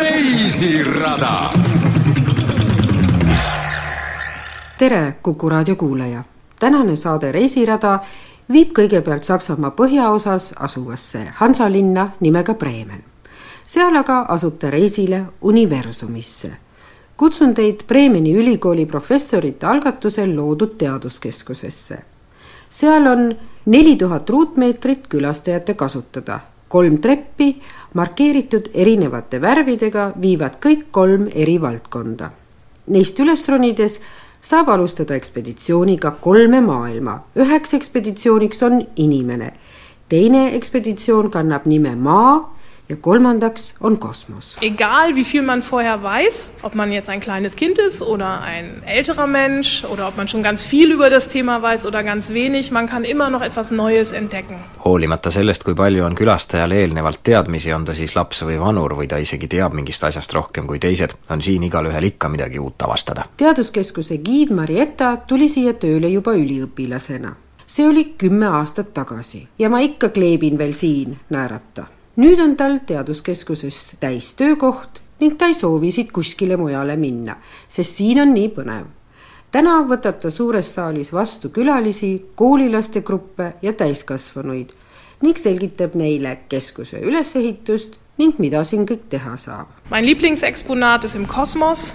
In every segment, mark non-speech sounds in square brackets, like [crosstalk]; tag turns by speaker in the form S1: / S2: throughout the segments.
S1: reisirada.
S2: tere, Kuku raadio kuulaja. tänane saade Reisirada viib kõigepealt Saksamaa põhjaosas asuvasse Hansalinna nimega Bremen. seal aga asub ta reisile universumisse. Kutsun teid Bremeni ülikooli professorite algatusel loodud teaduskeskusesse. seal on neli tuhat ruutmeetrit külastajate kasutada kolm treppi, markeeritud erinevate värvidega, viivad kõik kolm eri valdkonda. Neist üles ronides saab alustada ekspeditsiooniga kolme maailma. üheks ekspeditsiooniks on inimene, teine ekspeditsioon kannab nime Maa ja kolmandaks on kosmos.
S3: Egal wie viel man vorher weiß, ob man jetzt ein kleines Kind ist oder ein älterer Mensch oder ob man schon ganz viel über das Thema weiß oder ganz wenig, man kann immer noch etwas Neues entdecken.
S4: hoolimata sellest, kui palju on külastajal eelnevalt teadmisi, on ta siis laps või vanur või ta isegi teab mingist asjast rohkem kui teised, on siin igalühel ikka midagi uut avastada.
S2: teaduskeskuse giid Marietta tuli siia tööle juba üliõpilasena. see oli kümme aastat tagasi ja ma ikka kleebin veel siin, naerab ta nüüd on tal teaduskeskuses täis töökoht ning ta ei soovi siit kuskile mujale minna, sest siin on nii põnev. täna võtab ta suures saalis vastu külalisi, koolilaste gruppe ja täiskasvanuid ning selgitab neile keskuse ülesehitust ning mida siin kõik teha saab.
S3: Mein Lieblingsexponat ist im Kosmos.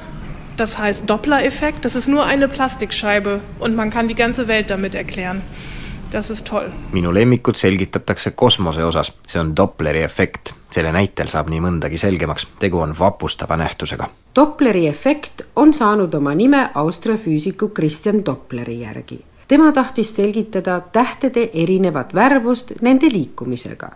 S3: Das heißt Doppler-Effekt. Das ist nur eine Plastikscheibe und man kann die ganze Welt damit erklären. Das ist toll.
S4: minu lemmikud selgitatakse kosmose osas, see on Dopleri efekt. selle näitel saab nii mõndagi selgemaks, tegu on vapustava nähtusega.
S2: Dopleri efekt on saanud oma nime Austria füüsiku Christian Dopleri järgi. tema tahtis selgitada tähtede erinevat värvust nende liikumisega.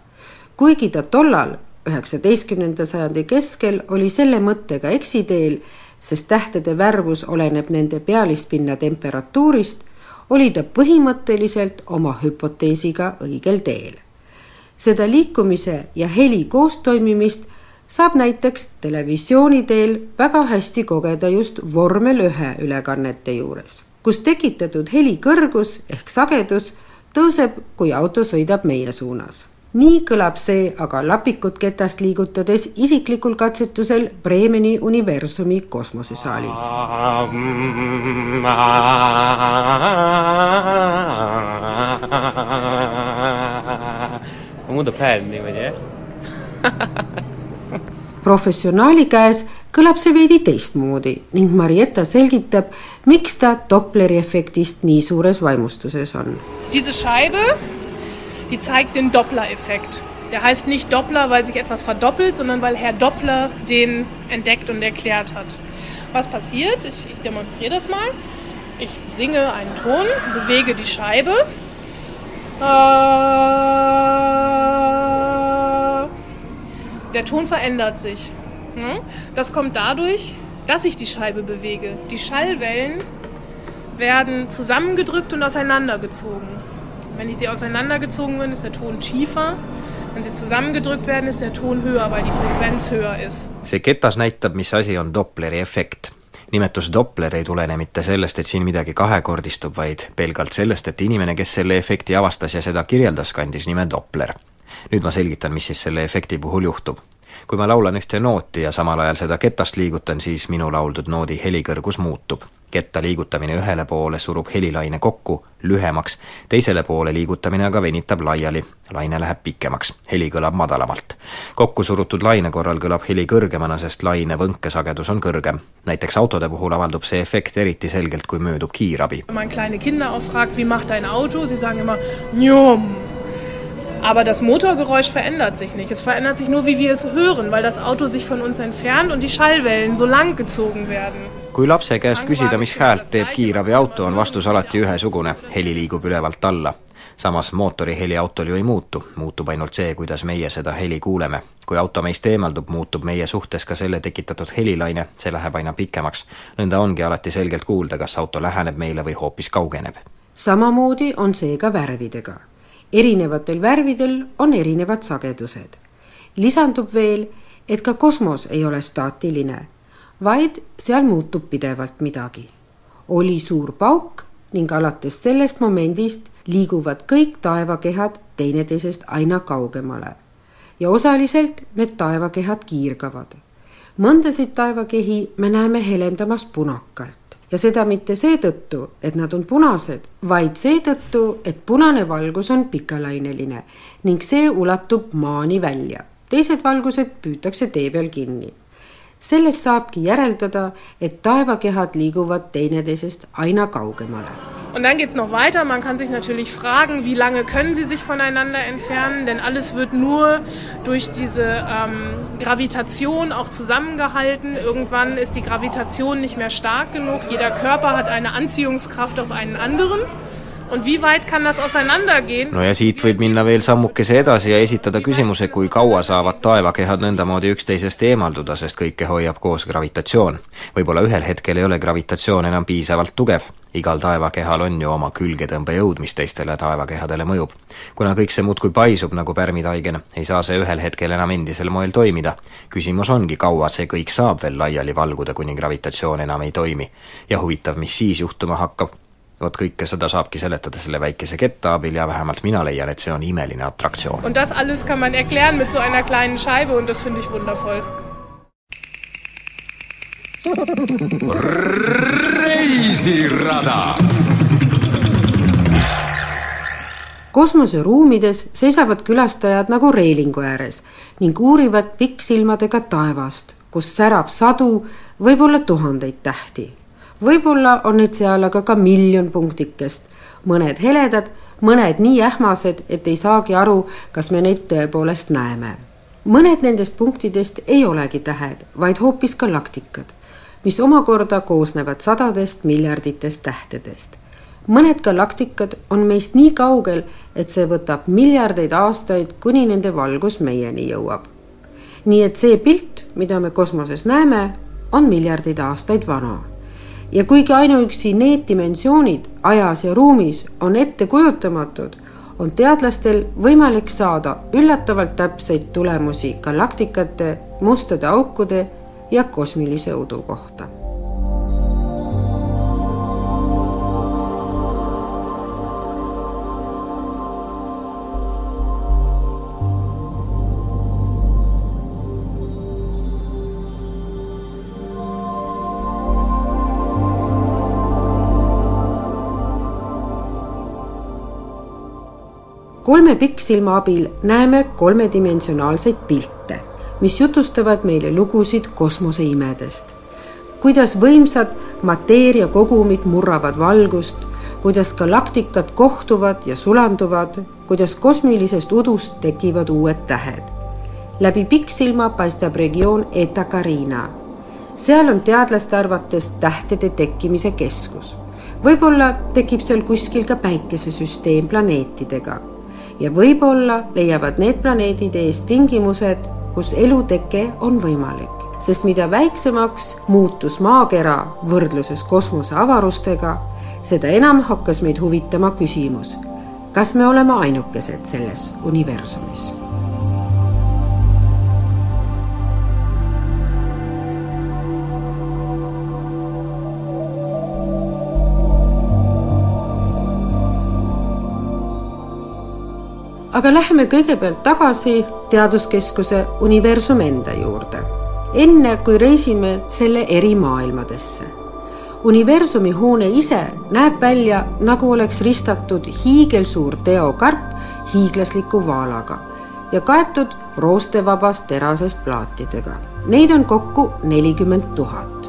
S2: kuigi ta tollal, üheksateistkümnenda sajandi keskel, oli selle mõttega eksiteel, sest tähtede värvus oleneb nende pealispinna temperatuurist oli ta põhimõtteliselt oma hüpoteesiga õigel teel. seda liikumise ja heli koostoimimist saab näiteks televisiooni teel väga hästi kogeda just vormel ühe ülekannete juures, kus tekitatud heli kõrgus ehk sagedus tõuseb, kui auto sõidab meie suunas nii kõlab see aga lapikut ketast liigutades isiklikul katsetusel Bremeni universumi kosmosesaalis.
S5: muudab hääl niimoodi, jah?
S2: professionaali käes kõlab see veidi teistmoodi ning Marietta selgitab, miks ta Dopleri efektist nii suures vaimustuses on.
S3: Diese Scheibe die zeigt den Doppler-Effekt. Der heißt nicht Doppler, weil sich etwas verdoppelt, sondern weil Herr Doppler den entdeckt und erklärt hat. Was passiert? Ich, ich demonstriere das mal. Ich singe einen Ton, bewege die Scheibe. Äh, der Ton verändert sich. Das kommt dadurch, dass ich die Scheibe bewege. Die Schallwellen werden zusammengedrückt und auseinandergezogen. Wenn sie auseinandergezogen werden, ist der Ton tiefer. Wenn sie zusammengedrückt werden, ist der Ton höher, weil die Frequenz höher ist.
S4: see ketas näitab, mis asi on Dopleri efekt. nimetus Doppler ei tulene mitte sellest, et siin midagi kahekordistub, vaid pelgalt sellest, et inimene, kes selle efekti avastas ja seda kirjeldas, kandis nime Doppler. nüüd ma selgitan, mis siis selle efekti puhul juhtub kui ma laulan ühte nooti ja samal ajal seda ketast liigutan, siis minu lauldud noodi helikõrgus muutub. ketta liigutamine ühele poole surub helilaine kokku, lühemaks, teisele poole liigutamine aga venitab laiali, laine läheb pikemaks, heli kõlab madalamalt. kokku surutud laine korral kõlab heli kõrgemana, sest laine võnkesagedus on kõrgem. näiteks autode puhul avaldub see efekt eriti selgelt, kui möödub kiirabi.
S3: Wenn man kleine Kinder auch fragt, wie macht dein Auto, sie sagen immer, njom. Aber das Motorgeräusch verändert sich nicht. Es verändert sich nur, wie wir es hören, weil das Auto sich von uns entfernt und die Schallwellen so lang gezogen werden.
S4: kui lapse käest küsida, mis häält teeb kiirabiauto, on vastus alati ühesugune, heli liigub ülevalt alla. samas mootoriheli autol ju ei muutu, muutub ainult see, kuidas meie seda heli kuuleme. kui auto meist eemaldub, muutub meie suhtes ka selle tekitatud helilaine, see läheb aina pikemaks. nõnda ongi alati selgelt kuulda, kas auto läheneb meile või hoopis kaugeneb.
S2: samamoodi on see ka värvidega erinevatel värvidel on erinevad sagedused. lisandub veel, et ka kosmos ei ole staatiline, vaid seal muutub pidevalt midagi. oli suur pauk ning alates sellest momendist liiguvad kõik taevakehad teineteisest aina kaugemale. ja osaliselt need taevakehad kiirgavad. mõndasid taevakehi me näeme helendamas punakalt ja seda mitte seetõttu, et nad on punased, vaid seetõttu, et punane valgus on pikalaineline ning see ulatub maani välja. teised valgused püütakse tee peal kinni sellest saabki järeldada, et taevakehad liiguvad teineteisest aina kaugemale.
S3: Und dann geht es noch weiter. Man kann sich natürlich fragen, wie lange können sie sich voneinander entfernen, denn alles wird nur durch diese ähm, Gravitation auch zusammengehalten. Irgendwann ist die Gravitation nicht mehr stark genug. Jeder Körper hat eine Anziehungskraft auf einen anderen.
S4: No ja siit võib minna veel sammukese edasi ja esitada küsimuse, kui kaua saavad taevakehad nõndamoodi üksteisest eemalduda, sest kõike hoiab koos gravitatsioon. võib-olla ühel hetkel ei ole gravitatsioon enam piisavalt tugev, igal taevakehal on ju oma külgetõmbejõud, mis teistele taevakehadele mõjub. kuna kõik see muudkui paisub nagu pärmitaigen, ei saa see ühel hetkel enam endisel moel toimida. küsimus ongi, kaua see kõik saab veel laiali valguda, kuni gravitatsioon enam ei toimi. ja huvitav, mis siis juhtuma hakkab vot kõike seda saabki seletada selle väikese ketta abil ja vähemalt mina leian, et see on imeline atraktsioon.
S3: Und das alles kann man erklären mit so einer kleinen Scheibe und das finde ich wundervoll.
S2: reisirada kosmoseruumides seisavad külastajad nagu reelingu ääres ning uurivad pikksilmadega taevast, kus särab sadu, võib-olla tuhandeid tähti võib-olla on neid seal aga ka miljon punktikest, mõned heledad, mõned nii ähmased, et ei saagi aru, kas me neid tõepoolest näeme. mõned nendest punktidest ei olegi tähed, vaid hoopis galaktikad, mis omakorda koosnevad sadadest miljarditest tähtedest. mõned galaktikad on meist nii kaugel, et see võtab miljardeid aastaid, kuni nende valgus meieni jõuab. nii et see pilt, mida me kosmoses näeme, on miljardeid aastaid vana ja kuigi ainuüksi need dimensioonid ajas ja ruumis on ettekujutamatud, on teadlastel võimalik saada üllatavalt täpseid tulemusi galaktikate, mustade aukude ja kosmilise udu kohta kolme pikksilma abil näeme kolmedimensionaalseid pilte, mis jutustavad meile lugusid kosmoseimedest. kuidas võimsad mateeriakogumid murravad valgust, kuidas galaktikad kohtuvad ja sulanduvad, kuidas kosmilisest udust tekivad uued tähed. läbi pikksilma paistab regioon Eta Carina. seal on teadlaste arvates tähtede tekkimise keskus võib-olla tekib seal kuskil ka päikesesüsteem planeetidega ja võib-olla leiavad need planeedid ees tingimused, kus eluteke on võimalik, sest mida väiksemaks muutus maakera võrdluses kosmoseavarustega, seda enam hakkas meid huvitama küsimus, kas me oleme ainukesed selles universumis aga läheme kõigepealt tagasi Teaduskeskuse universum enda juurde, enne kui reisime selle eri maailmadesse. universumi hoone ise näeb välja, nagu oleks ristatud hiigelsuur teokarp hiiglasliku vaalaga ja kaetud roostevabast terasest plaatidega. Neid on kokku nelikümmend tuhat.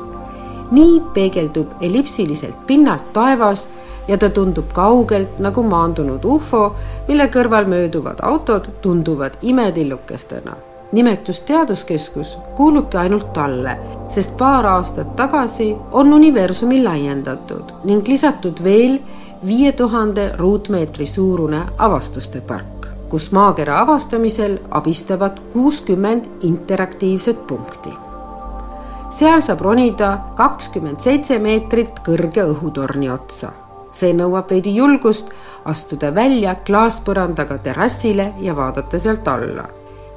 S2: nii peegeldub ellipsiliselt pinnalt taevas ja ta tundub kaugelt nagu maandunud ufo, mille kõrval mööduvad autod tunduvad imetillukestena. nimetus Teaduskeskus kuulubki ainult talle, sest paar aastat tagasi on universumi laiendatud ning lisatud veel viie tuhande ruutmeetri suurune avastuste park, kus maakera avastamisel abistavad kuuskümmend interaktiivset punkti seal saab ronida kakskümmend seitse meetrit kõrge õhutorni otsa see nõuab veidi julgust astuda välja klaaspõrandaga terrassile ja vaadata sealt alla.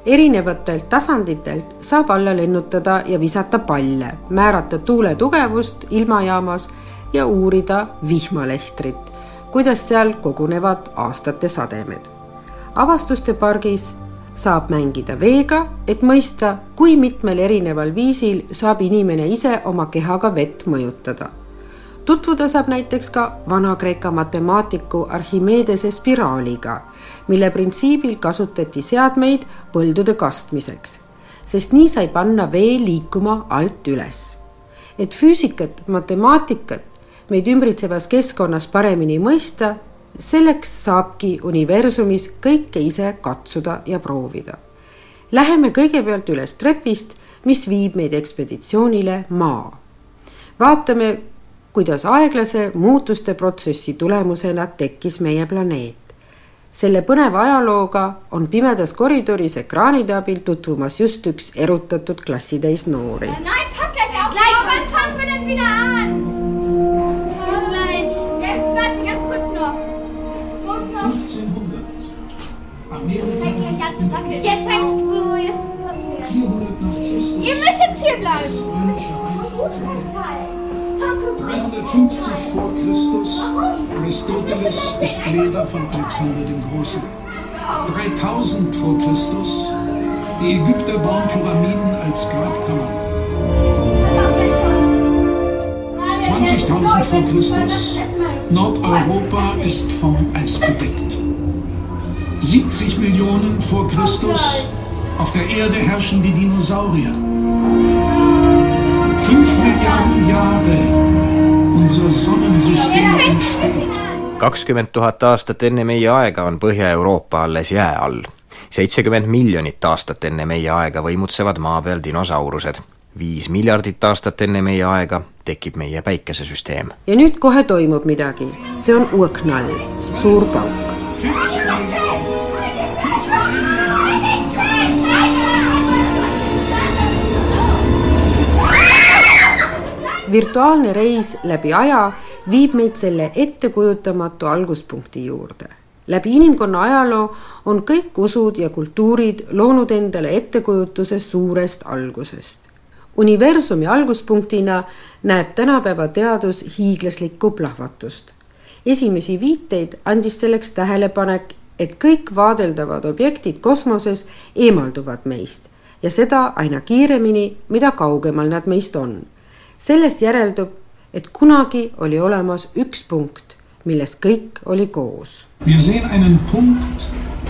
S2: erinevatelt tasanditelt saab alla lennutada ja visata palle, määrata tuule tugevust ilmajaamas ja uurida vihmalehtrit, kuidas seal kogunevad aastate sademed. avastuste pargis saab mängida veega, et mõista, kui mitmel erineval viisil saab inimene ise oma kehaga vett mõjutada tutvuda saab näiteks ka Vana-Kreeka matemaatiku Archimedese spiraaliga, mille printsiibil kasutati seadmeid põldude kastmiseks, sest nii sai panna vee liikuma alt üles. et füüsikat, matemaatikat meid ümbritsevas keskkonnas paremini mõista, selleks saabki universumis kõike ise katsuda ja proovida. Läheme kõigepealt üles trepist, mis viib meid ekspeditsioonile Maa. vaatame kuidas aeglase muutuste protsessi tulemusena tekkis meie planeet. selle põneva ajalooga on pimedas koridoris ekraanide abil tutvumas just üks erutatud klassitäis noori.
S1: Jetzt fängst du, jetzt passiert. Ihr müsst jetzt hier bleiben.
S5: 350 vor Christus. Aristoteles ist Lehrer von Alexander dem Großen. 3000 vor Christus. Die Ägypter bauen Pyramiden als Grabkammern. 20.000 vor Christus. Nordeuropa ist vom Eis bedeckt. 70 Millionen vor Christus. Auf der Erde herrschen die Dinosaurier. 5 Milliarden Jahre unser Sonnensystem entsteht.
S4: kakskümmend tuhat aastat enne meie aega on Põhja-Euroopa alles jää all. seitsekümmend miljonit aastat enne meie aega võimutsevad maa peal dinosaurused. viis miljardit aastat enne meie aega tekib meie päikesesüsteem.
S2: ja nüüd kohe toimub midagi, see on Uõknall, suur pauk. Virtuaalne reis läbi aja viib meid selle ettekujutamatu alguspunkti juurde. läbi inimkonna ajaloo on kõik usud ja kultuurid loonud endale ettekujutuse suurest algusest. universumi alguspunktina näeb tänapäeva teadus hiiglaslikku plahvatust. esimesi viiteid andis selleks tähelepanek, et kõik vaadeldavad objektid kosmoses eemalduvad meist ja seda aina kiiremini, mida kaugemal nad meist on sellest järeldub, et kunagi oli olemas üks punkt, milles kõik oli koos.
S5: Wir sehen einen Punkt,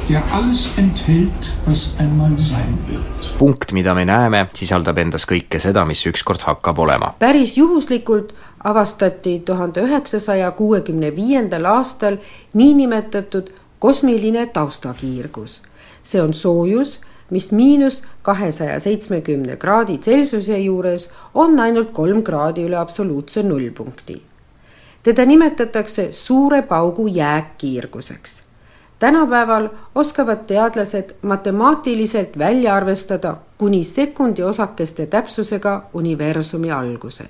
S5: der alles enthält, was einmal sein wird.
S4: punkt, mida me näeme, sisaldab endas kõike seda, mis ükskord hakkab olema.
S2: päris juhuslikult avastati tuhande üheksasaja kuuekümne viiendal aastal niinimetatud kosmiline taustakiirgus. see on soojus mis miinus kahesaja seitsmekümne kraadi Celsiuse juures on ainult kolm kraadi üle absoluutse nullpunkti. teda nimetatakse suure paugu jääkkiirguseks. tänapäeval oskavad teadlased matemaatiliselt välja arvestada kuni sekundiosakeste täpsusega universumi alguse.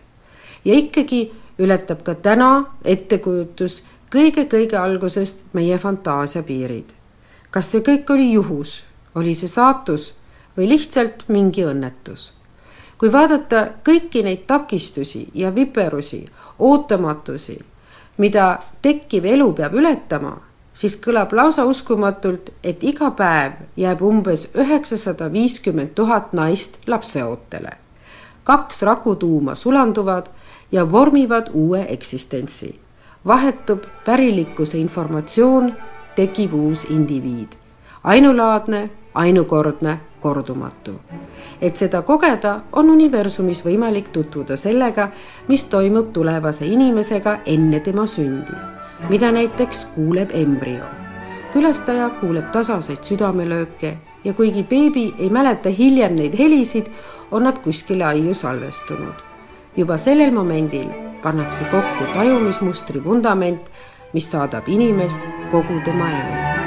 S2: ja ikkagi ületab ka täna ettekujutus kõige-kõige algusest meie fantaasia piirid. kas see kõik oli juhus oli see saatus või lihtsalt mingi õnnetus. kui vaadata kõiki neid takistusi ja viperusi, ootamatusi, mida tekkiv elu peab ületama, siis kõlab lausa uskumatult, et iga päev jääb umbes üheksasada viiskümmend tuhat naist lapseootele. kaks rakutuuma sulanduvad ja vormivad uue eksistentsi. vahetub pärilikkuse informatsioon, tekib uus indiviid. ainulaadne ainukordne, kordumatu. et seda kogeda, on universumis võimalik tutvuda sellega, mis toimub tulevase inimesega enne tema sündi, mida näiteks kuuleb embrio. külastaja kuuleb tasaseid südamelööke ja kuigi beebi ei mäleta hiljem neid helisid, on nad kuskile aiu salvestunud. juba sellel momendil pannakse kokku tajumismustri vundament, mis saadab inimest kogu tema elu.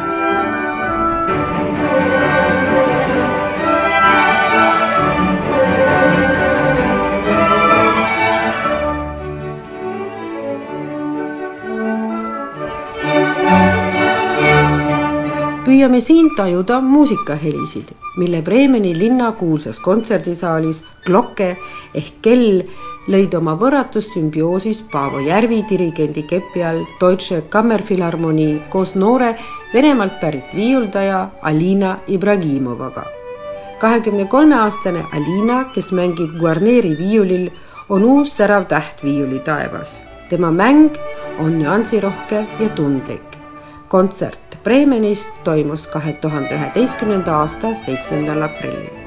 S2: Püüame siin tajuda muusikahelisid, mille Bremeni linna kuulsas kontserdisaalis klokke ehk kell lõid oma võrratus sümbioosis Paavo Järvi dirigendi kepi all Deutsche Kammerfilharmonie koos noore Venemaalt pärit viiuldaja Alina Ibragimovaga. kahekümne kolme aastane Alina, kes mängib Guarneri viiulil, on uus särav täht viiuli taevas. tema mäng on nüansirohke ja tundlik. kontsert Bremenis toimus kahe tuhande üheteistkümnenda aasta seitsmendal aprillil.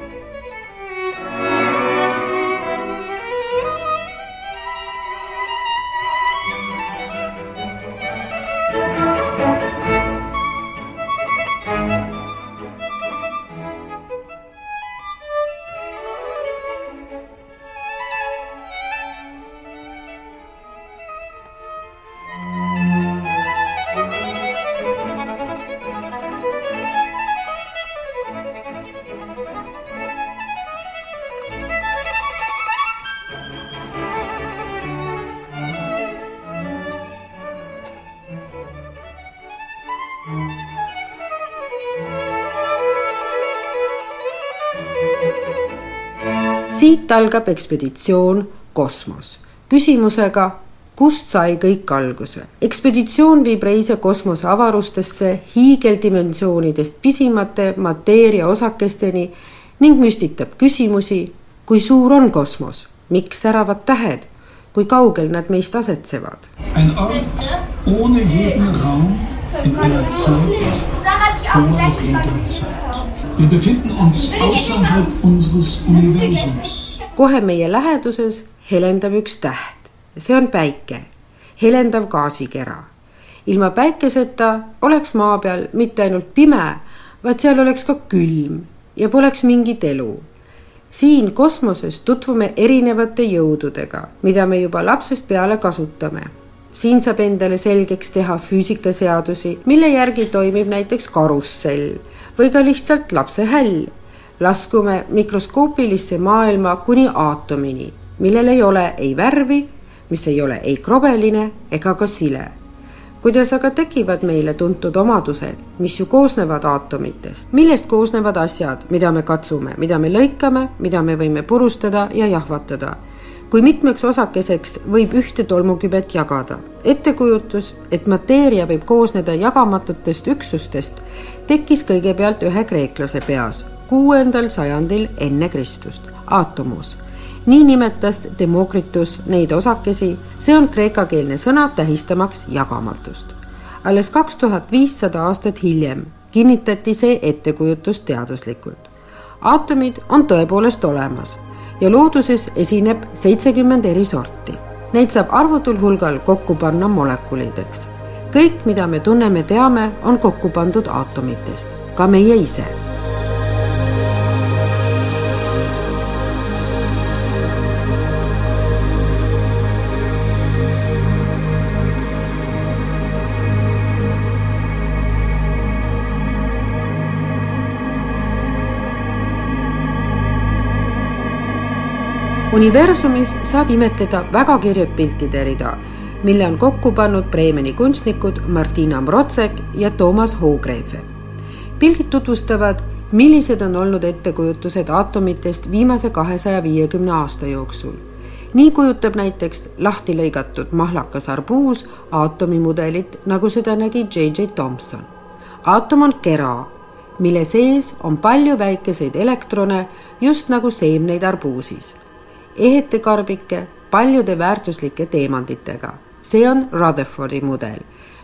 S2: Siit algab ekspeditsioon Kosmos küsimusega, kust sai kõik alguse. ekspeditsioon viib reise kosmose avarustesse hiigeldimensioonidest pisimate mateeriaosakesteni ning müstitab küsimusi, kui suur on kosmos, miks säravad tähed, kui kaugel nad meist asetsevad.
S5: Ein Ort ohne jeden Raum in einer Zeit vor jeder Zeit. Wir befinden uns außerhalb unseres Universums.
S2: kohe meie läheduses helendab üks täht, see on päike, helendav gaasikera. ilma päikeseta oleks maa peal mitte ainult pime, vaid seal oleks ka külm ja poleks mingit elu. siin kosmoses tutvume erinevate jõududega, mida me juba lapsest peale kasutame siin saab endale selgeks teha füüsikaseadusi, mille järgi toimib näiteks karussell või ka lihtsalt lapse häll. laskume mikroskoopilisse maailma kuni aatomini, millel ei ole ei värvi, mis ei ole ei krobeline ega ka sile. kuidas aga tekivad meile tuntud omadused, mis ju koosnevad aatomitest, millest koosnevad asjad, mida me katsume, mida me lõikame, mida me võime purustada ja jahvatada kui mitmeks osakeseks võib ühte tolmukübet jagada. ettekujutus, et mateeria võib koosneda jagamatutest üksustest, tekkis kõigepealt ühe kreeklase peas kuuendal sajandil enne Kristust, aatomus. nii nimetas Demokritus neid osakesi, see on kreekakeelne sõna tähistamaks jagamatust. alles kaks tuhat viissada aastat hiljem kinnitati see ettekujutus teaduslikult. aatomid on tõepoolest olemas ja looduses esineb seitsekümmend eri sorti. Neid saab arvutul hulgal kokku panna molekulideks. kõik, mida me tunneme, teame, on kokku pandud aatomitest, ka meie ise universumis saab imetleda väga kirjut piltide rida, mille on kokku pannud Bremeni kunstnikud Martina Mrotsek ja Toomas Hoogreife. pildid tutvustavad, millised on olnud ettekujutused aatomitest viimase kahesaja viiekümne aasta jooksul. nii kujutab näiteks lahti lõigatud mahlakas arbuus aatomimudelit, nagu seda nägi J.J. Thomson. aatom on kera, mille sees on palju väikeseid elektrone, just nagu seemneid arbuusis ehetekarbike paljude väärtuslike teemantidega. see on Rutherfordi mudel,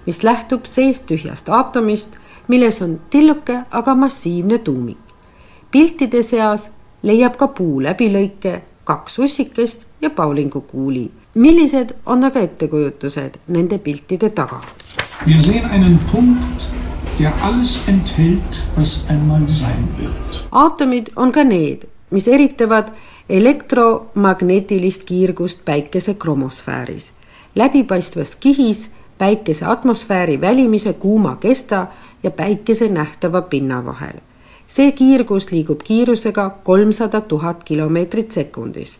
S2: mis lähtub seest tühjast aatomist, milles on tilluke, aga massiivne tuumik. piltide seas leiab ka puu läbilõike, kaks ussikest ja paulingukuuli. millised on aga ettekujutused nende piltide taga?
S5: Wir sehen einen Punkt, der alles enthält, was einmal sein wird.
S2: aatomid on ka need, mis eritavad elektromagnetilist kiirgust päikese kromosfääris. läbipaistvas kihis päikese atmosfääri välimise kuuma kesta ja päikese nähtava pinna vahel. see kiirgus liigub kiirusega kolmsada tuhat kilomeetrit sekundis.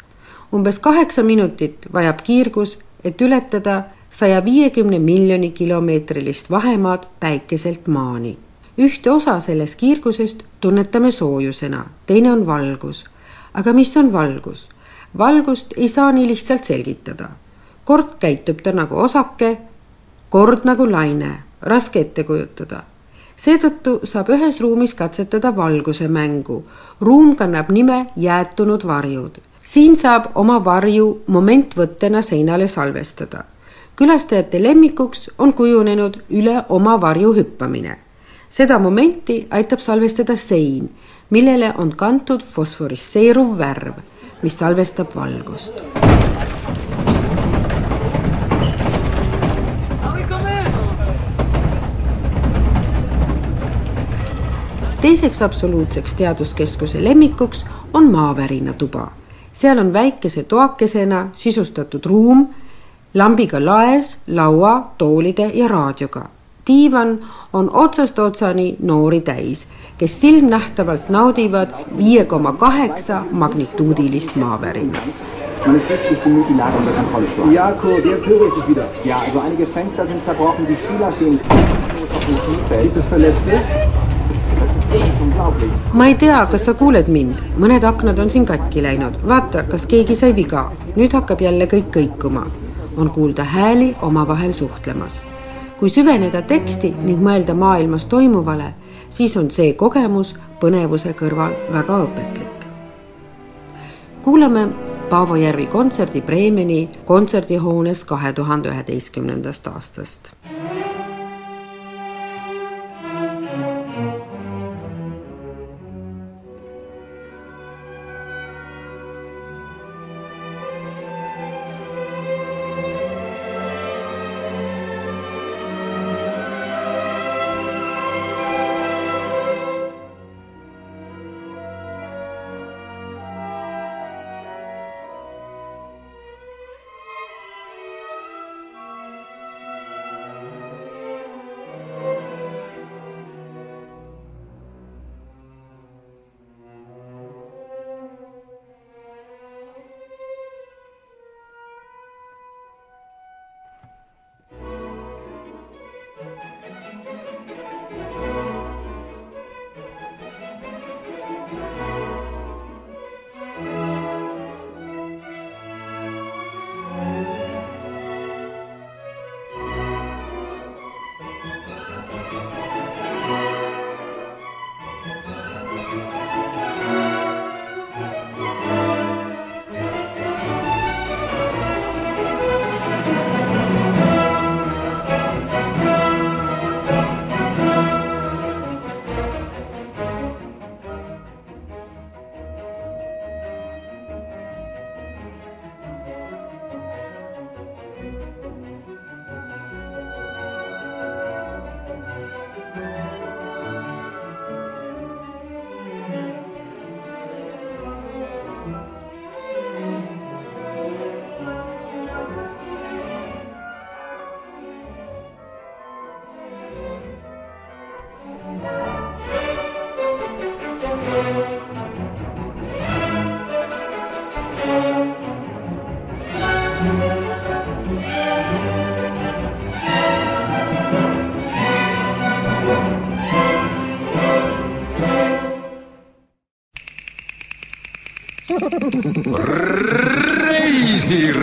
S2: umbes kaheksa minutit vajab kiirgus, et ületada saja viiekümne miljoni kilomeetrilist vahemaad päikeselt maani. ühte osa sellest kiirgusest tunnetame soojusena, teine on valgus aga mis on valgus? valgust ei saa nii lihtsalt selgitada. kord käitub ta nagu osake, kord nagu laine, raske ette kujutada seetõttu saab ühes ruumis katsetada valguse mängu. ruum kannab nime jäätunud varjud. siin saab oma varju momentvõttena seinale salvestada. külastajate lemmikuks on kujunenud üle oma varju hüppamine. seda momenti aitab salvestada sein, millele on kantud fosforisseeruv värv, mis salvestab valgust teiseks absoluutseks teaduskeskuse lemmikuks on maavärina tuba. seal on väikese toakesena sisustatud ruum lambiga laes, laua, toolide ja raadioga. diivan on otsast otsani noori täis, kes silmnähtavalt naudivad viie koma kaheksa magnituudilist maavärinat.
S6: Man ist wirklich bemüht, die Lage unter Kontrolle zu halten. Ja, Kurt, jetzt höre ich dich wieder. Ja, also einige Fenster sind zerbrochen, die Spieler stehen auf dem Spielfeld. Gibt es Verletzte?
S2: ma ei tea, kas sa kuuled mind, mõned aknad on siin katki läinud, vaata, kas keegi sai viga, nüüd hakkab jälle kõik kõikuma. on kuulda hääli omavahel suhtlemas. kui süveneda teksti ning mõelda maailmas toimuvale, siis on see kogemus põnevuse kõrval väga õpetlik. kuulame Paavo Järvi kontserdi Bremeni kontserdihoones kahe tuhande üheteistkümnendast aastast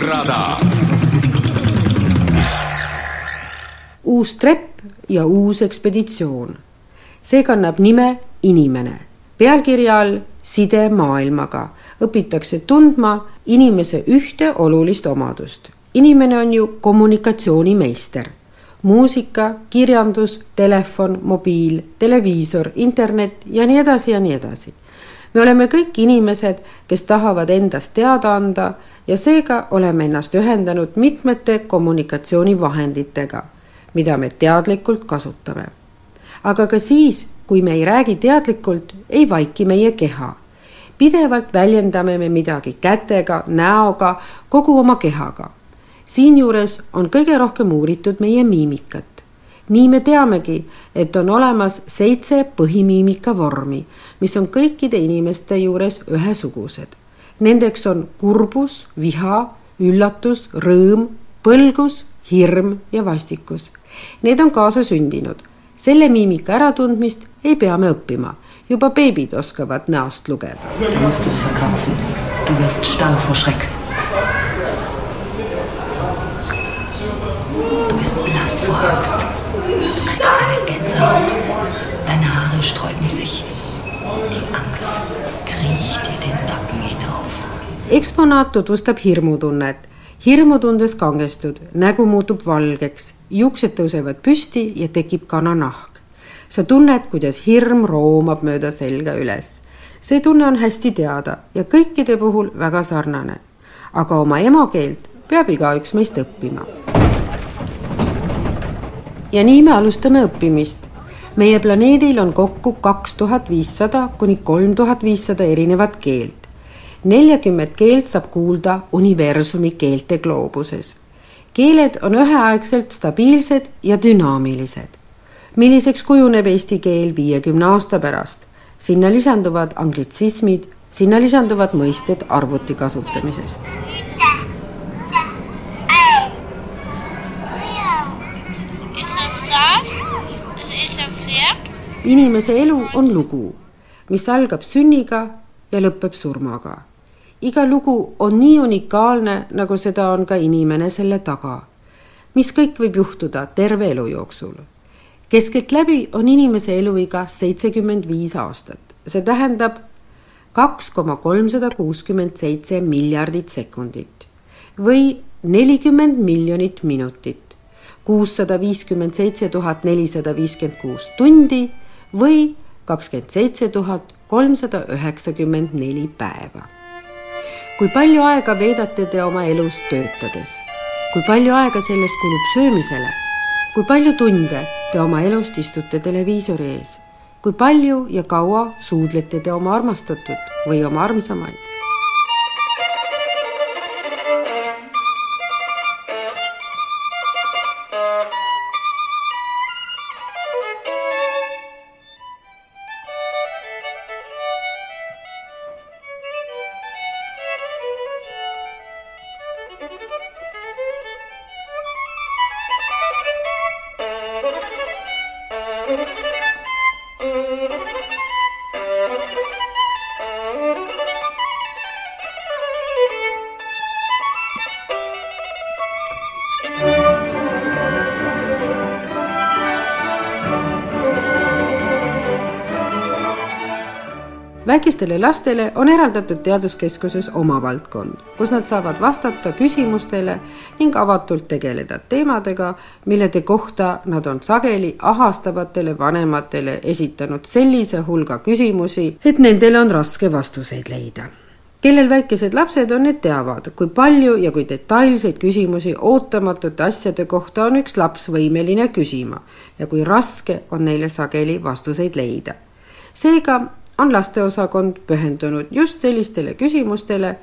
S7: reisirada.
S2: uus trepp ja uus ekspeditsioon. see kannab nime Inimene. pealkirja all Side maailmaga õpitakse tundma inimese ühte olulist omadust. inimene on ju kommunikatsioonimeister muusika, kirjandus, telefon, mobiil, televiisor, internet ja nii edasi ja nii edasi me oleme kõik inimesed, kes tahavad endast teada anda ja seega oleme ennast ühendanud mitmete kommunikatsioonivahenditega, mida me teadlikult kasutame. aga ka siis, kui me ei räägi teadlikult, ei vaiki meie keha. pidevalt väljendame me midagi kätega, näoga, kogu oma kehaga. siinjuures on kõige rohkem uuritud meie miimikat nii me teamegi, et on olemas seitse põhimiimika vormi, mis on kõikide inimeste juures ühesugused. Nendeks on kurbus, viha, üllatus, rõõm, põlgus, hirm ja vastikus. Need on kaasasündinud. selle miimika äratundmist ei pea me õppima, juba beebid oskavad näost lugeda.
S8: Du wirst starr vor Schreck. Du bist blass vor Angst. Du kriegst eine Gänsehaut. Deine Haare sträuben sich. Die Angst
S2: eksponaat tutvustab hirmutunnet. hirmutundes kangestud, nägu muutub valgeks, juuksed tõusevad püsti ja tekib kananahk. sa tunned, kuidas hirm roomab mööda selga üles. see tunne on hästi teada ja kõikide puhul väga sarnane. aga oma emakeelt peab igaüks meist õppima. ja nii me alustame õppimist meie planeedil on kokku kaks tuhat viissada kuni kolm tuhat viissada erinevat keelt. Neljakümmet keelt saab kuulda universumi keelte gloobuses. keeled on üheaegselt stabiilsed ja dünaamilised. milliseks kujuneb eesti keel viiekümne aasta pärast? sinna lisanduvad anglitsismid, sinna lisanduvad mõisted arvuti kasutamisest inimese elu on lugu, mis algab sünniga ja lõpeb surmaga. Iga lugu on nii unikaalne, nagu seda on ka inimene selle taga. mis kõik võib juhtuda terve elu jooksul. keskeltläbi on inimese eluiga seitsekümmend viis aastat, see tähendab kaks koma kolmsada kuuskümmend seitse miljardit sekundit või nelikümmend miljonit minutit kuussada viiskümmend seitse tuhat nelisada viiskümmend kuus tundi või kakskümmend seitse tuhat kolmsada üheksakümmend neli päeva. Kui palju aega veedate te oma elus töötades? kui palju aega sellest kulub söömisele? kui palju tunde te oma elust istute televiisori ees? kui palju ja kaua suudlete te oma armastatud või oma armsamaid? Väikestele lastele on eraldatud teaduskeskuses oma valdkond, kus nad saavad vastata küsimustele ning avatult tegeleda teemadega, millede kohta nad on sageli ahastavatele vanematele esitanud sellise hulga küsimusi, et nendele on raske vastuseid leida kellel väikesed lapsed on, need teavad, kui palju ja kui detailseid küsimusi ootamatute asjade kohta on üks laps võimeline küsima ja kui raske on neile sageli vastuseid leida. seega on lasteosakond pühendunud just sellistele küsimustele,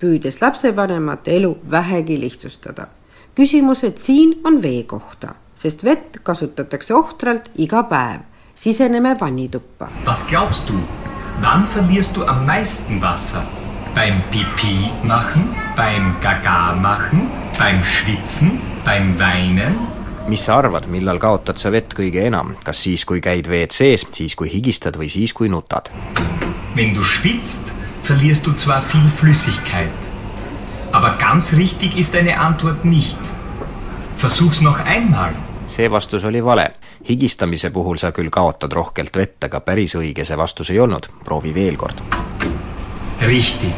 S2: püüdes lapsevanemate elu vähegi lihtsustada. küsimused siin on vee kohta, sest vett kasutatakse ohtralt iga päev. siseneme vannituppa.
S9: Was glaubst du? Wann verlierst du am meisten Wasser? Beim Pipi machen, beim Gaga machen, beim Schwitzen, beim Weinen?
S4: Mis sa arvad, millal kaotad sa vett kõige enam, kas siis, kui käid WC-s, siis kui higistad või siis, kui nutad?
S9: Wenn du schwitzt, verlierst du zwar viel Flüssigkeit, aber ganz richtig ist deine Antwort nicht. Versuch's noch einmal.
S4: see vastus oli vale. higistamise puhul sa küll kaotad rohkelt vett, aga päris õige see vastus ei olnud. proovi veel kord.
S9: Richtig.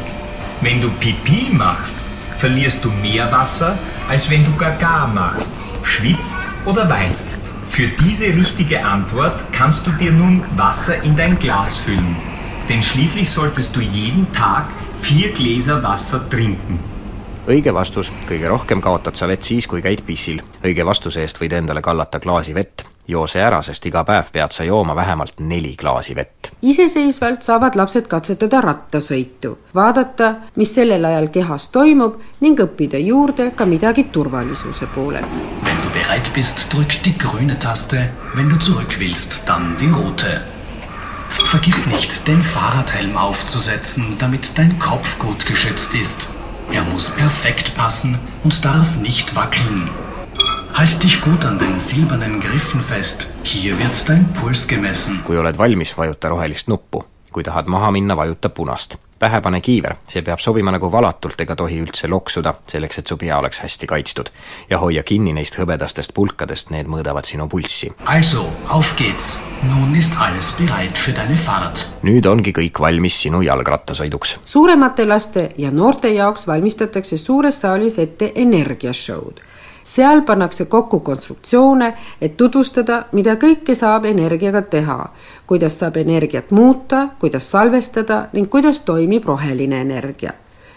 S9: Wenn du Pipi machst, verlierst du mehr Wasser, als wenn du Gaga machst, schwitzt oder weinst. Für diese richtige Antwort kannst du dir nun Wasser in dein Glas füllen. Denn schließlich solltest du jeden Tag vier Gläser Wasser trinken.
S4: õige vastus, kõige rohkem kaotad sa vett siis, kui käid pissil. õige vastuse eest võid endale kallata klaasi vett. Joo see ära, sest iga päev pead sa jooma vähemalt neli klaasi vett.
S2: iseseisvalt saavad lapsed katsetada rattasõitu, vaadata, mis sellel ajal kehas toimub ning õppida juurde ka midagi turvalisuse poolelt.
S10: Wenn du bereit bist, drück die grüne Taste. Wenn du zurück willst, dann die rote. Vergiss nicht, den Fahrradhelm aufzusetzen, damit dein Kopf gut geschützt ist. Er muss perfekt passen und darf nicht wackeln. Halt dich gut an den silbernen Griffen fest. Hier wird dein Puls gemessen.
S4: kui oled valmis, vajuta rohelist nuppu. kui tahad maha minna, vajuta punast. pähe pane kiiver, see peab sobima nagu valatult ega tohi üldse loksuda, selleks et su pea oleks hästi kaitstud. ja hoia kinni neist hõbedastest pulkadest, need mõõdavad sinu pulssi.
S10: Also, auf geht's. Nun ist alles bereit für deine Fahrt.
S4: nüüd ongi kõik valmis sinu jalgrattasõiduks.
S2: suuremate laste ja noorte jaoks valmistatakse suures saalis ette energiashow'd seal pannakse kokku konstruktsioone, et tutvustada, mida kõike saab energiaga teha, kuidas saab energiat muuta, kuidas salvestada ning kuidas toimib roheline energia.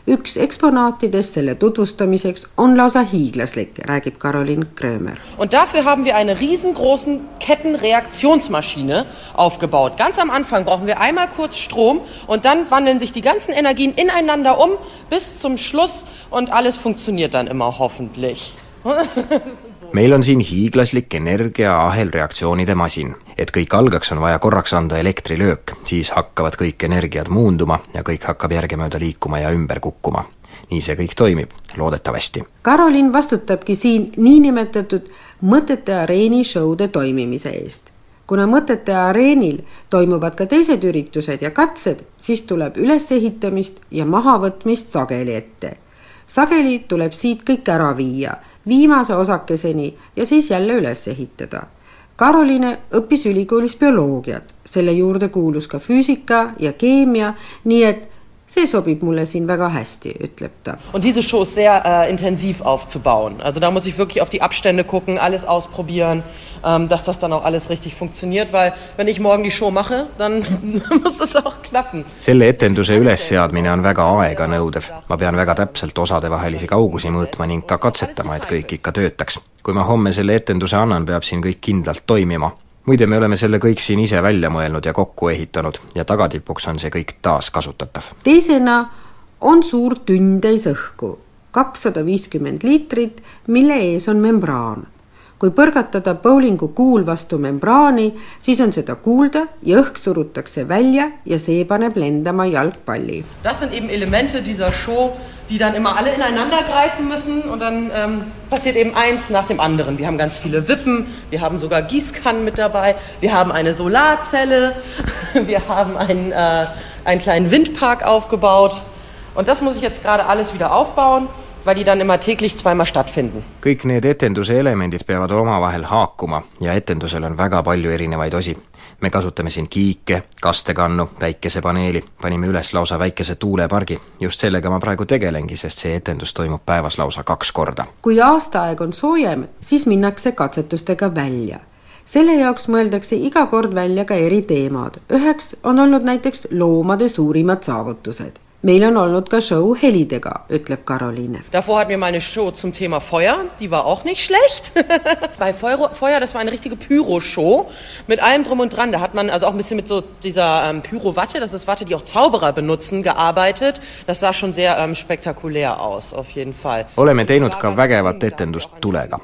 S2: üks eksponaatidest selle tutvustamiseks on lausa hiiglaslik, räägib Caroline Krömer.
S11: Und dafür haben wir eine riesengroßen Kettenreaktionsmaschine aufgebaut. Ganz am Anfang brauchen wir einmal kurz Strom und dann wandeln sich die ganzen Energien ineinander um bis zum Schluss und alles funktioniert dann immer hoffentlich [laughs]
S4: meil on siin hiiglaslik energia ahelreaktsioonide masin. et kõik algaks, on vaja korraks anda elektrilöök, siis hakkavad kõik energiad muunduma ja kõik hakkab järgemööda liikuma ja ümber kukkuma. nii see kõik toimib, loodetavasti.
S2: Karolin vastutabki siin niinimetatud mõtete areeni show'de toimimise eest kuna mõtete areenil toimuvad ka teised üritused ja katsed, siis tuleb ülesehitamist ja mahavõtmist sageli ette. Sageli tuleb siit kõik ära viia viimase osakeseni ja siis jälle üles ehitada. Karoline õppis ülikoolis bioloogiat, selle juurde kuulus ka füüsika ja keemia, nii et see sobib mulle siin väga hästi, ütleb ta.
S11: Und diese Show ist sehr äh, intensiv aufzubauen. Also da muss ich wirklich auf die Abstände gucken, alles ausprobieren, ähm, dass das dann auch alles richtig funktioniert, weil wenn ich morgen die Show mache, dann [laughs] muss es auch klappen.
S4: selle etenduse ülesseadmine on väga aeganõudev. ma pean väga täpselt osadevahelisi kaugusi mõõtma ning ka katsetama, et kõik ikka töötaks. kui ma homme selle etenduse annan, peab siin kõik kindlalt toimima muide, me oleme selle kõik siin ise välja mõelnud ja kokku ehitanud ja tagatipuks on see kõik taaskasutatav.
S2: teisena on suur tünn täis õhku, kakssada viiskümmend liitrit, mille ees on membraan kui põrgatada bowlingu kuul vastu membraani, siis on seda kuulda ja õhk surutakse välja ja see paneb lendama jalgpalli.
S11: Das sind eben Elemente dieser Show, die dann immer alle ineinander greifen müssen und dann ähm, passiert eben eins nach dem anderen. Wir haben ganz viele Wippen, wir haben sogar Gießkannen mit dabei, wir haben eine Solarzelle, [laughs] wir haben einen, äh, einen kleinen Windpark aufgebaut und das muss ich jetzt gerade alles wieder aufbauen weil die dann immer täglich zweimal stattfinden.
S4: kõik need etenduse elemendid peavad omavahel haakuma ja etendusel on väga palju erinevaid osi. me kasutame siin kiike, kastekannu, päikesepaneeli, panime üles lausa väikese tuulepargi. just sellega ma praegu tegelengi, sest see etendus toimub päevas lausa kaks korda.
S2: kui aastaaeg on soojem, siis minnakse katsetustega välja selle jaoks mõeldakse iga kord välja ka eriteemad. üheks on olnud näiteks loomade suurimad saavutused meil on olnud ka show helidega, ütleb Caroline.
S11: Davor hatten wir mal eine Show zum Thema Feuer, die war auch nicht schlecht. [laughs] Bei Feuer, Feuer, das war eine richtige Pyro-Show mit allem drum und dran. Da hat man also auch ein bisschen mit so dieser ähm, Pyro-Watte, das ist Watte, die auch Zauberer benutzen, gearbeitet. Das sah schon sehr ähm, spektakulär aus, auf jeden Fall.
S4: oleme teinud ka vägevat etendust tulega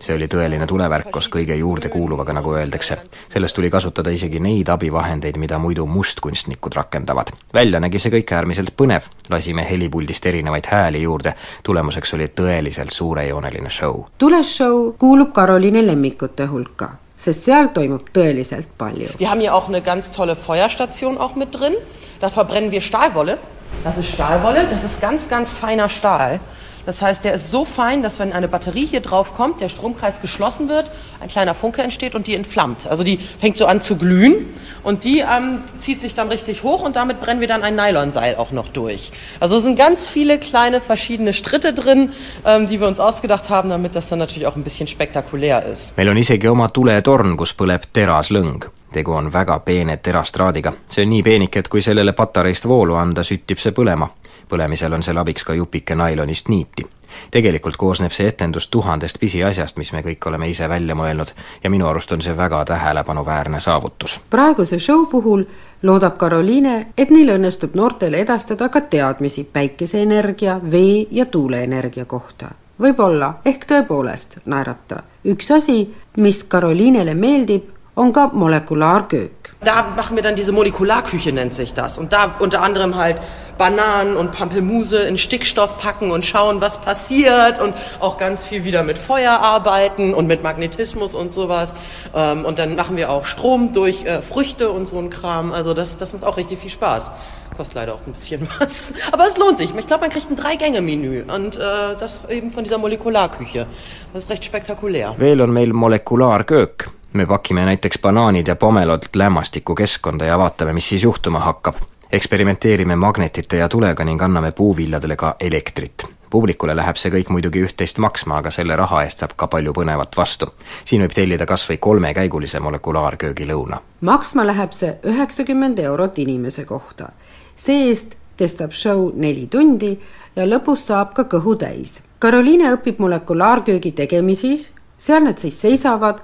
S4: see oli tõeline tulevärk koos kõige juurde kuuluvaga, nagu öeldakse. sellest tuli kasutada isegi neid abivahendeid, mida muidu mustkunstnikud rakendavad. välja nägi see kõik äärmiselt põnev, lasime helipuldist erinevaid hääli juurde, tulemuseks oli tõeliselt suurejooneline show.
S2: tuleshow kuulub Karoline lemmikute hulka sest seal toimub tõeliselt palju.
S11: Wir haben hier auch eine ganz tolle Feuerstation auch mit drin. Da verbrennen wir Stahlwolle. Das ist Stahlwolle, das ist ganz, ganz feiner Stahl. Das heißt, der ist so fein, dass wenn eine Batterie hier drauf kommt, der Stromkreis geschlossen wird, ein kleiner Funke entsteht und die entflammt. Also die fängt so an zu glühen und die ähm, zieht sich dann richtig hoch und damit brennen wir dann ein Nylonseil auch noch durch. Also es sind ganz viele kleine verschiedene Stritte drin, ähm, die wir uns ausgedacht haben, damit das dann natürlich auch ein bisschen spektakulär ist.
S4: meil on isegi oma tuletorn, kus põleb teraslõng tegu on väga peene terastraadiga. see on nii peenike, et kui sellele patareist voolu anda, süttib see põlema põlemisel on seal abiks ka jupike nailonist niiti. tegelikult koosneb see etendus tuhandest pisiasjast, mis me kõik oleme ise välja mõelnud ja minu arust on see väga tähelepanuväärne saavutus.
S2: praeguse show puhul loodab Caroline, et neil õnnestub noortele edastada ka teadmisi päikeseenergia, vee ja tuuleenergia kohta. võib-olla, ehk tõepoolest, naerab ta. üks asi, mis Carolinele meeldib, on ka molekulaarköök
S11: Da machen wir dann diese Molekularküche, nennt sich das. Und da unter anderem halt Bananen und Pampelmuse in Stickstoff packen und schauen, was passiert und auch ganz viel wieder mit Feuer arbeiten und mit Magnetismus und sowas. Ähm, und dann machen wir auch Strom durch äh, Früchte und so ein Kram. Also das, das macht auch richtig viel Spaß. Kostet leider auch ein bisschen [laughs] was. Aber es lohnt sich. Ich glaube, man kriegt ein Drei-Gänge-Menü. Und äh, das eben von dieser Molekularküche. Das ist recht spektakulär.
S4: veel on meil molekulaarköök. Me pakime näiteks banaanid ja pomelod lämmastikukeskkonda ja vaatame, mis siis juhtuma hakkab. eksperimenteerime magnetite ja tulega ning anname puuviljadele ka elektrit publikule läheb see kõik muidugi üht-teist maksma, aga selle raha eest saab ka palju põnevat vastu. siin võib tellida kas või kolmekäigulise molekulaarköögilõuna.
S2: maksma läheb see üheksakümmend eurot inimese kohta. see-eest kestab show neli tundi ja lõpus saab ka kõhu täis. Karoliine õpib molekulaarköögi tegemisi, seal nad siis seisavad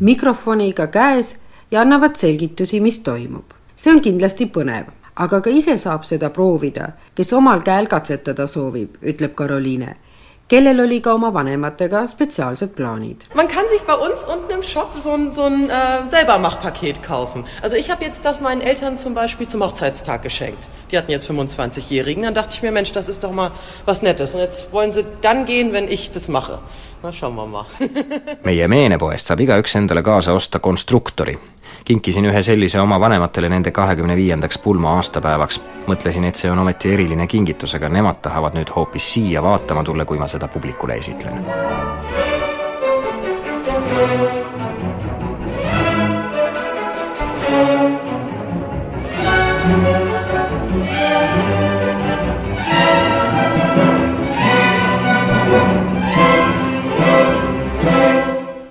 S2: mikrofoniga käes ja annavad selgitusi, mis toimub. see on kindlasti põnev, aga ka ise saab seda proovida, kes omal käel katsetada soovib, ütleb Karoliine kellel oli ka oma vanematega spezialsed plaanid.
S11: Man kann sich bei uns unten im Shop so ein, so ein äh, Selbermachpaket kaufen. Also ich habe jetzt das meinen Eltern zum Beispiel zum Hochzeitstag geschenkt. Die hatten jetzt 25-Jährigen. Dann dachte ich mir, Mensch, das ist doch mal was Nettes. Und jetzt wollen sie dann gehen, wenn ich das mache. Na, schauen wir mal. [laughs]
S4: meie meenepoest saab igaüks endale kaasa osta konstruktori. Kinkisin ühe sellise oma vanematele nende kahekümne viiendaks pulma aastapäevaks. mõtlesin, et see on ometi eriline kingitus, aga nemad tahavad nüüd hoopis siia vaatama tulla, kui ma seda publikule esitlen.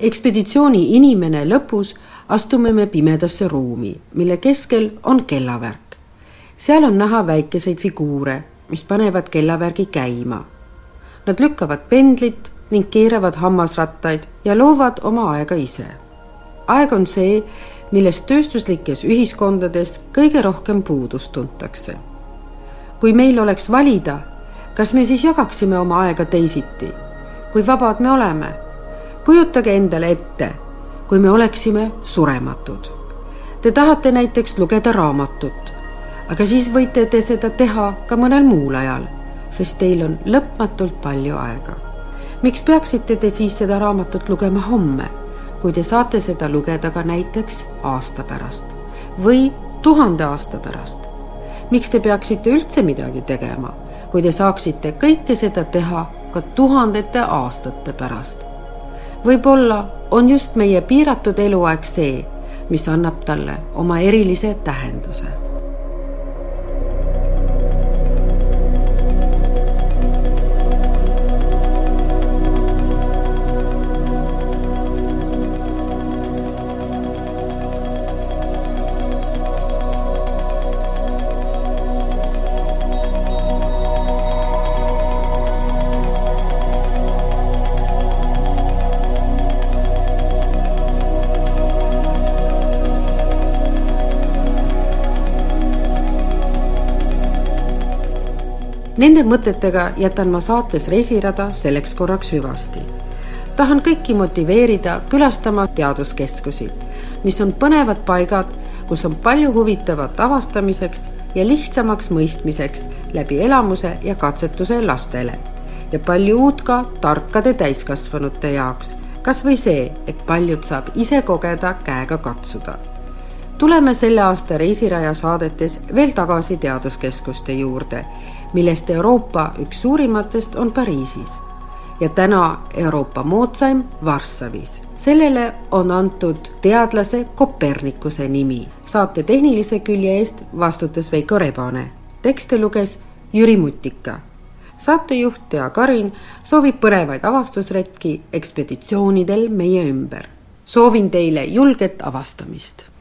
S2: ekspeditsiooni inimene lõpus astume me pimedasse ruumi, mille keskel on kellavärk. seal on näha väikeseid figuure, mis panevad kellavärgi käima. Nad lükkavad pendlit ning keeravad hammasrattaid ja loovad oma aega ise. aeg on see, millest tööstuslikes ühiskondades kõige rohkem puudust tuntakse. kui meil oleks valida, kas me siis jagaksime oma aega teisiti? kui vabad me oleme? kujutage endale ette, kui me oleksime surematud. Te tahate näiteks lugeda raamatut, aga siis võite te seda teha ka mõnel muul ajal, sest teil on lõpmatult palju aega. miks peaksite te siis seda raamatut lugema homme, kui te saate seda lugeda ka näiteks aasta pärast või tuhande aasta pärast? miks te peaksite üldse midagi tegema, kui te saaksite kõike seda teha ka tuhandete aastate pärast? võib-olla on just meie piiratud eluaeg see, mis annab talle oma erilise tähenduse Nende mõtetega jätan ma saates Reisirada selleks korraks hüvasti. tahan kõiki motiveerida külastama teaduskeskusi, mis on põnevad paigad, kus on palju huvitavat avastamiseks ja lihtsamaks mõistmiseks läbi elamuse ja katsetuse lastele ja palju uut ka tarkade täiskasvanute jaoks, kas või see, et paljud saab ise kogeda käega katsuda tuleme selle aasta Reisiraja saadetes veel tagasi teaduskeskuste juurde millest Euroopa üks suurimatest on Pariisis ja täna Euroopa moodsaim Varssavis. sellele on antud teadlase Kopernikuse nimi. saate tehnilise külje eest vastutas Veiko Rebane. tekste luges Jüri Mutika. saatejuht Tea Karin soovib põnevaid avastusretki ekspeditsioonidel meie ümber. soovin teile julget avastamist